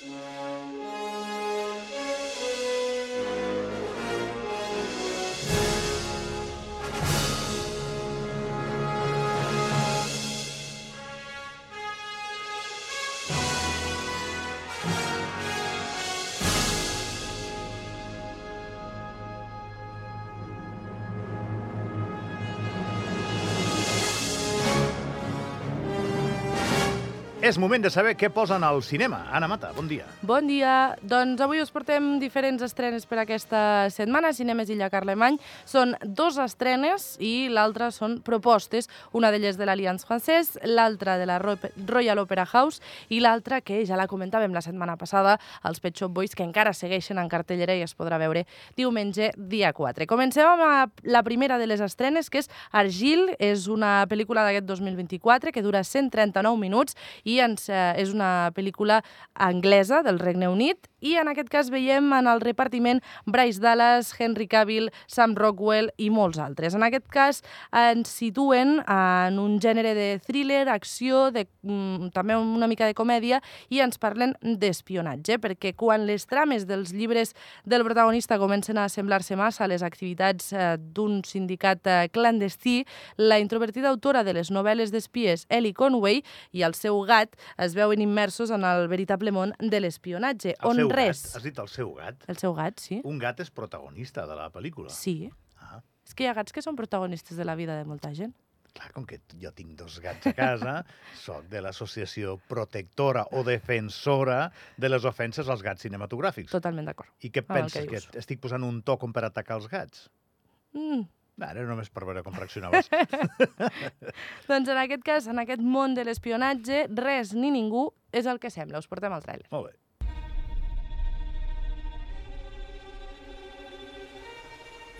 Thank. És moment de saber què posen al cinema. Anna Mata, bon dia. Bon dia. Doncs avui us portem diferents estrenes per aquesta setmana. Cinemes Illa Carlemany són dos estrenes i l'altra són propostes. Una d'elles de l'Allianz francès, l'altra de la Royal Opera House i l'altra que ja la comentàvem la setmana passada, els Pet Shop Boys, que encara segueixen en cartellera i es podrà veure diumenge dia 4. Comencem amb la primera de les estrenes, que és Argil. És una pel·lícula d'aquest 2024 que dura 139 minuts i ens, eh, és una pel·lícula anglesa del Regne Unit i en aquest cas veiem en el repartiment Bryce Dallas, Henry Cavill, Sam Rockwell i molts altres. En aquest cas ens situen en un gènere de thriller, acció, de, mm, també una mica de comèdia i ens parlen d'espionatge, perquè quan les trames dels llibres del protagonista comencen a semblar-se massa a les activitats eh, d'un sindicat eh, clandestí, la introvertida autora de les novel·les d'espies Ellie Conway i el seu gat es veuen immersos en el veritable món de l'espionatge, on seu res... Gat. Has dit el seu gat? El seu gat, sí. Un gat és protagonista de la pel·lícula. Sí. Ah. És que hi ha gats que són protagonistes de la vida de molta gent. Clar, com que jo tinc dos gats a casa, sóc de l'associació protectora o defensora de les ofenses als gats cinematogràfics. Totalment d'acord. I què penses? que Que, estic posant un to com per atacar els gats? Mm. Ara només per veure com reaccionaves. Doncs en aquest cas, en aquest món de l'espionatge, res ni ningú és el que sembla. Us portem al tràiler. Molt bé.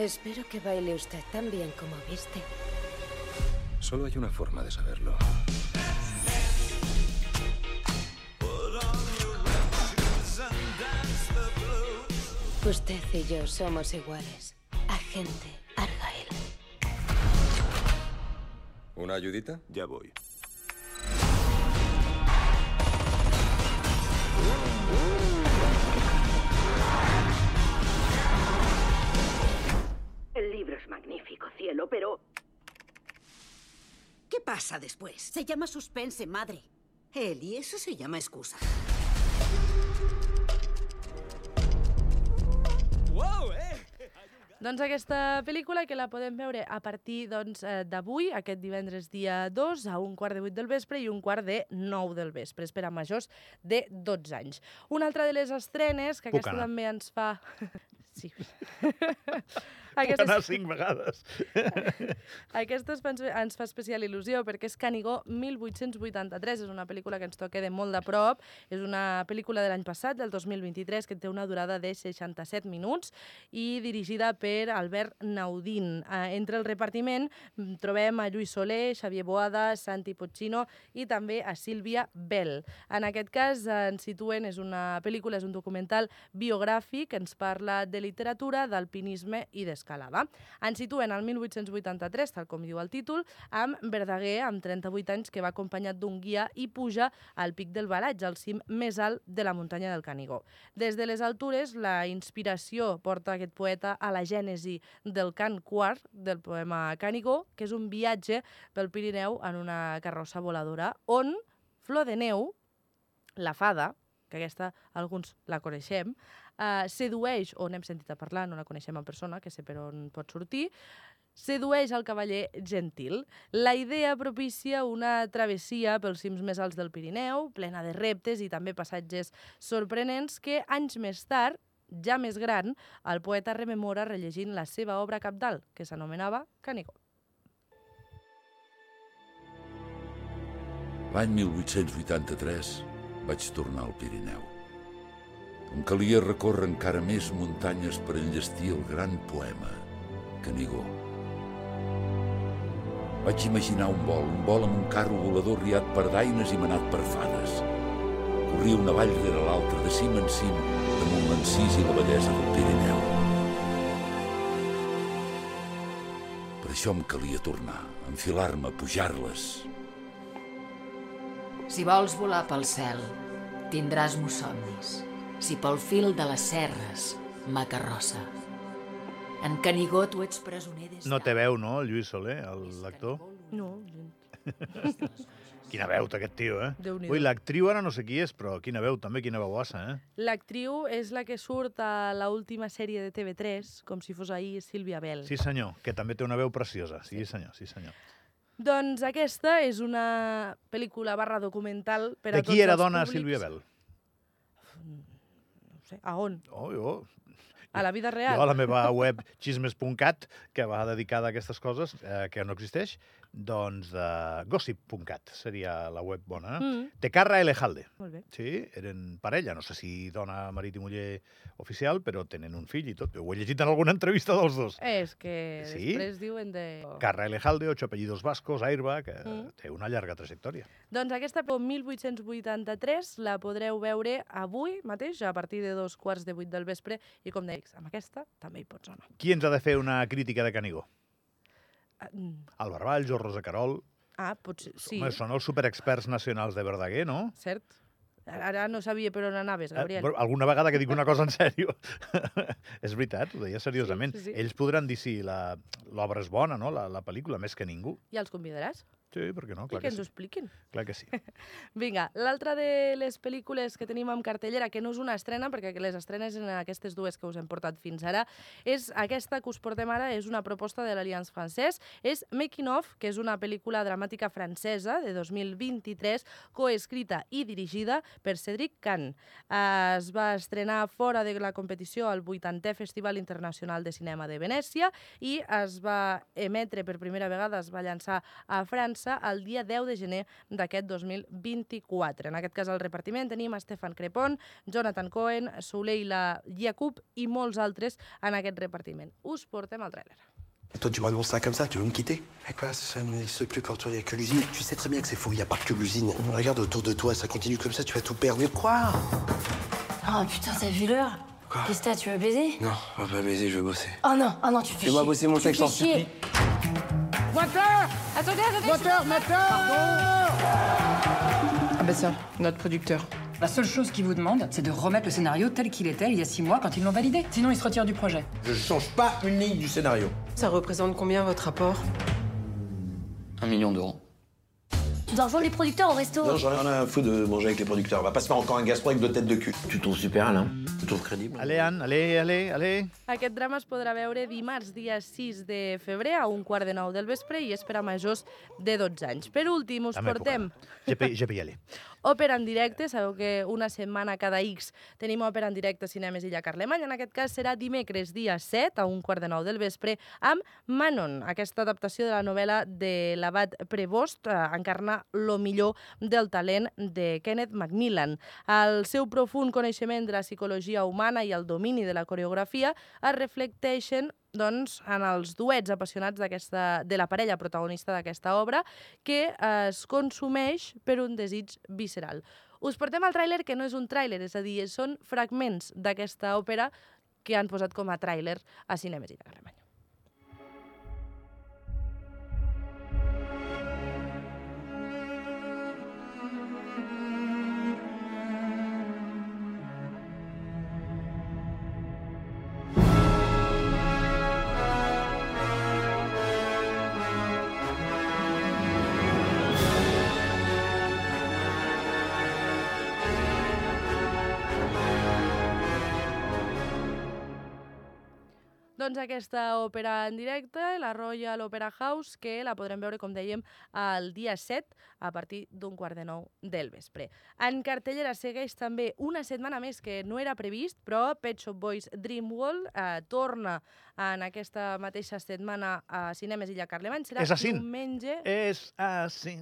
Espero que baile usted tan bien como viste. Solo hay una forma de saberlo. Usted y yo somos iguales. Agente Argyle. ¿Una ayudita? Ya voy. El libro es magnífico, cielo, pero ¿Qué pasa después? Se llama suspense, madre. Eli, eso se llama excusa. Doncs aquesta pel·lícula que la podem veure a partir doncs, eh, d'avui, aquest divendres dia 2, a un quart de 8 del vespre i un quart de 9 del vespre, és per a majors de 12 anys. Una altra de les estrenes, que Puc aquesta anar. també ens fa... Sí. Puc anar cinc vegades. Aquesta ens fa, ens fa especial il·lusió perquè és Canigó 1883, és una pel·lícula que ens toca de molt de prop, és una pel·lícula de l'any passat, del 2023, que té una durada de 67 minuts i dirigida per Albert Naudín. Eh, entre el repartiment mm, trobem a Lluís Soler, Xavier Boada, Santi Pochino i també a Sílvia Bell. En aquest cas eh, ens situen, és una pel·lícula, és un documental biogràfic que ens parla de literatura, d'alpinisme i d'escalada. Ens situen al 1883, tal com diu el títol, amb Verdaguer, amb 38 anys, que va acompanyat d'un guia i puja al pic del Balatge, al cim més alt de la muntanya del Canigó. Des de les altures, la inspiració porta aquest poeta a la gènesi del cant quart del poema Canigó, que és un viatge pel Pirineu en una carrossa voladora, on Flor de Neu, la fada, que aquesta alguns la coneixem, eh, sedueix, o n'hem sentit a parlar, no la coneixem en persona, que sé per on pot sortir, sedueix el cavaller gentil. La idea propicia una travessia pels cims més alts del Pirineu, plena de reptes i també passatges sorprenents que anys més tard, ja més gran, el poeta rememora rellegint la seva obra capdalt, que s'anomenava Canigó. L'any 1883 vaig tornar al Pirineu. Em calia recórrer encara més muntanyes per enllestir el gran poema, Canigó. Vaig imaginar un vol, un vol amb un carro volador riat per daines i manat per fades. Corria una vall rere l'altra, de cim en cim, damunt l'encís i la bellesa del Pirineu. Per això em calia tornar, enfilar-me, pujar-les. Si vols volar pel cel, tindràs mos somnis. Si pel fil de les serres m'acarrossa. En Canigó tu ets presoner des No té veu, no, el Lluís Soler, el- l'actor? No, Quina veu té aquest tio, eh? Ui, l'actriu ara no sé qui és, però quina veu també, quina veuassa, eh? L'actriu és la que surt a la última sèrie de TV3, com si fos ahir Sílvia Bell. Sí, senyor, que també té una veu preciosa. Sí, senyor, sí, senyor. Doncs aquesta és una pel·lícula barra documental per a De qui tots era els dona públics. Sílvia Bell? No sé, a on? Oh, jo, A la vida real? jo a la meva web xismes.cat, que va dedicada a aquestes coses, eh, que no existeix, doncs de gossip.cat seria la web bona. Mm. Tecarra Elejalde. Molt bé. Sí, eren parella, no sé si dona, marit i muller oficial, però tenen un fill i tot. Ho he llegit en alguna entrevista dels dos. És que Sí? després diuen de... Carra Elejalde, ocho apellidos vascos, Airbag, que Mm. té una llarga trajectòria. Doncs aquesta pel 1883 la podreu veure avui mateix a partir de dos quarts de vuit del vespre i com deic, amb aquesta també hi pots anar. Qui ens ha de fer una crítica de Canigó? Mm, El Barball, o Rosa Carol... Ah, potser, sí, Home, són els superexperts nacionals de Verdaguer, no? cert. Ara no sabia per on anaves, Eh, Gabriel. però alguna vegada que dic una cosa en sèrio. és veritat, ho deia seriosament. Sí, sí, sí. Ells podran dir si la- l'obra és bona, no? La, la pel·lícula, més que ningú. Ja els convidaràs? Sí, per què no? I Clar que que ens ho sí. expliquin. Clar que sí. Vinga, l'altra de les pel·lícules que tenim en cartellera, que no és una estrena, perquè les estrenes en aquestes dues que us hem portat fins ara, és aquesta que us portem ara, és una proposta de l'Allianz francès, és Making Of, que és una pel·lícula dramàtica francesa de 2023, coescrita i dirigida per Cédric Kahn. Eh, Es va estrenar fora de la competició al 80è Festival Internacional de Cinema de Venècia i es va emetre per primera vegada, es va llançar a França el dia 10 de gener d'aquest 2024. En aquest cas, al repartiment tenim Stefan Crepon, Jonathan Cohen, Souleila Yacoub i molts altres en aquest repartiment. Us portem al tràiler. Toi, tu m'annonces ça comme ça, tu veux me quitter? Mais quoi, ça n'existe plus quand il n'y a que l'usine. Tu sais très bien que c'est faux, il n'y a pas que l'usine. Regarde autour de toi, ça continue comme ça, tu vas tout perdre. Mais quoi? Oh putain, t'as vu l'heure? Qu'est-ce que t'as, tu veux baiser? Non, on va pas baiser, je veux bosser. Oh non, oh non, tu fais Fais-moi bosser mon sexe, en chier. Moteur Attendez, attendez Moteur, moteur Ah ben ça, notre producteur. La seule chose qu'il vous demande, c'est de remettre le scénario tel qu'il était il y a six mois quand ils l'ont validé. Sinon, il se retire du projet. Je change pas une ligne du scénario. Ça représente combien votre rapport? Un million d'euros. Tu dois rejoindre les producteurs au resto. Non, j'en ai rien à foutre de manger avec les producteurs. On va pas se faire encore un gastro avec deux têtes de cul. Tu trouves super, Alain Tu trouves crédible Allez, Anne, allez, allez, allez. Aquest drama es podrà veure dimarts, dia 6 de febrer, a un quart de nou del vespre, i és per a majors de 12 anys. Per últim, us portem je peux y aller. Òpera en directe. Sabeu que una setmana cada X tenim òpera en directe Cinemes Illa Carlemany. En aquest cas serà dimecres, dia 7, a un quart de nou del vespre, amb Manon, aquesta adaptació de la novel·la de l'abat Prevost, eh, encarna lo millor del talent de Kenneth Macmillan. El seu profund coneixement de la psicologia humana i el domini de la coreografia es reflecteixen doncs, en els duets apassionats de la parella protagonista d'aquesta obra, que es consumeix per un desig visceral. Us portem al tràiler que no és un tràiler, és a dir, són fragments d'aquesta òpera que han posat com a tràiler a Cinemes i Carlemany. Doncs aquesta òpera en directe, la Royal Opera House, que la podrem veure, com dèiem, el dia 7, a partir d'un quart de nou del vespre. En cartellera segueix també una setmana més que no era previst, però Pet Shop Boys Dream World eh, torna en aquesta mateixa setmana a Cinemes Illa Carlemany. Serà És així. diumenge... És així.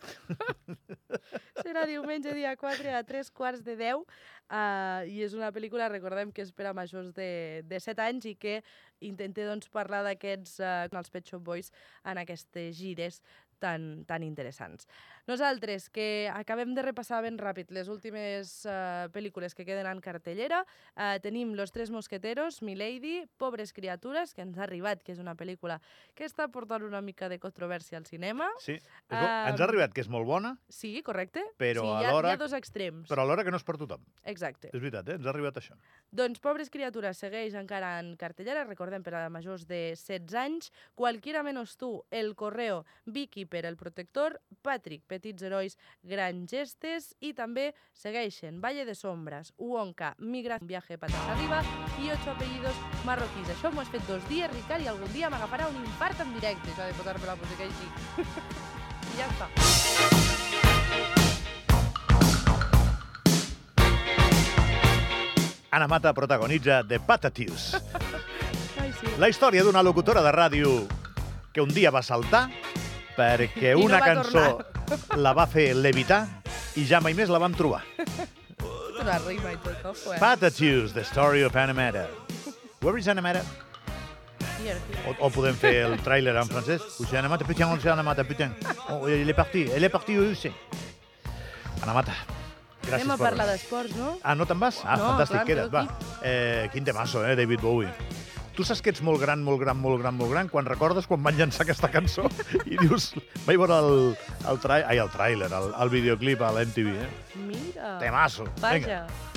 Serà diumenge, dia 4, a 3 quarts de 10, uh, i és una pel·lícula, recordem, que és per a majors de, de 7 anys i que intenta doncs, parlar d'aquests, uh, els Pet Shop Boys, en aquestes gires tan, tan interessants. Nosaltres, que acabem de repassar ben ràpid les últimes uh, pel·lícules que queden en cartellera, uh, tenim Los tres mosqueteros, Milady, Pobres criatures, que ens ha arribat, que és una pel·lícula que està portant una mica de controvèrsia al cinema. Sí, bo. ens ha arribat que és molt bona, Sí, correcte. però sí, hi ha, alhora... hi ha dos extrems. Però alhora que no és per tothom. Exacte. És veritat, eh? Ens ha arribat això. Doncs Pobres criatures segueix encara en cartellera, recordem per a majors de 16 anys, Cualquiera menos tú, El correo, Vicky per El protector, Patrick, Petits herois, Gran gestes i també segueixen Valle de sombras, Uonca, Migra, un viaje patas arriba i ocho apellidos marroquís. Això m'ho has fet dos dies, Ricard, i algun dia m'agafarà un infart en directe, això de posar-me la música així. I ja està. Anna Mata protagonitza The Patatius. La història d'una locutora de ràdio que un dia va saltar perquè I no una va cançó la va fer levitar i ja mai més la vam trobar. Una rima i tot? Patatius, The Story of Anna Mata. Where is? Here, here. O, o podem fer el tràiler en francès. Où c'est Anna Mata? Putain, on sait Anna Mata, putain. Oh, elle est partie. Elle est partie, oui, sí. Anna Mata, gràcies Anem a parlar d'esports, no? Ah, no te'n vas? Ah, No, fantàstic, clar, queda't, va. Eh, quin temasso, eh, David Bowie. Tu saps que ets molt gran, molt gran, molt gran, molt gran, quan recordes quan van llançar aquesta cançó i dius, vaig veure el, el, trai... Ai, el tràiler, el, el videoclip a l'MTV, eh? Mira. Temasso. Vinga. Vaja.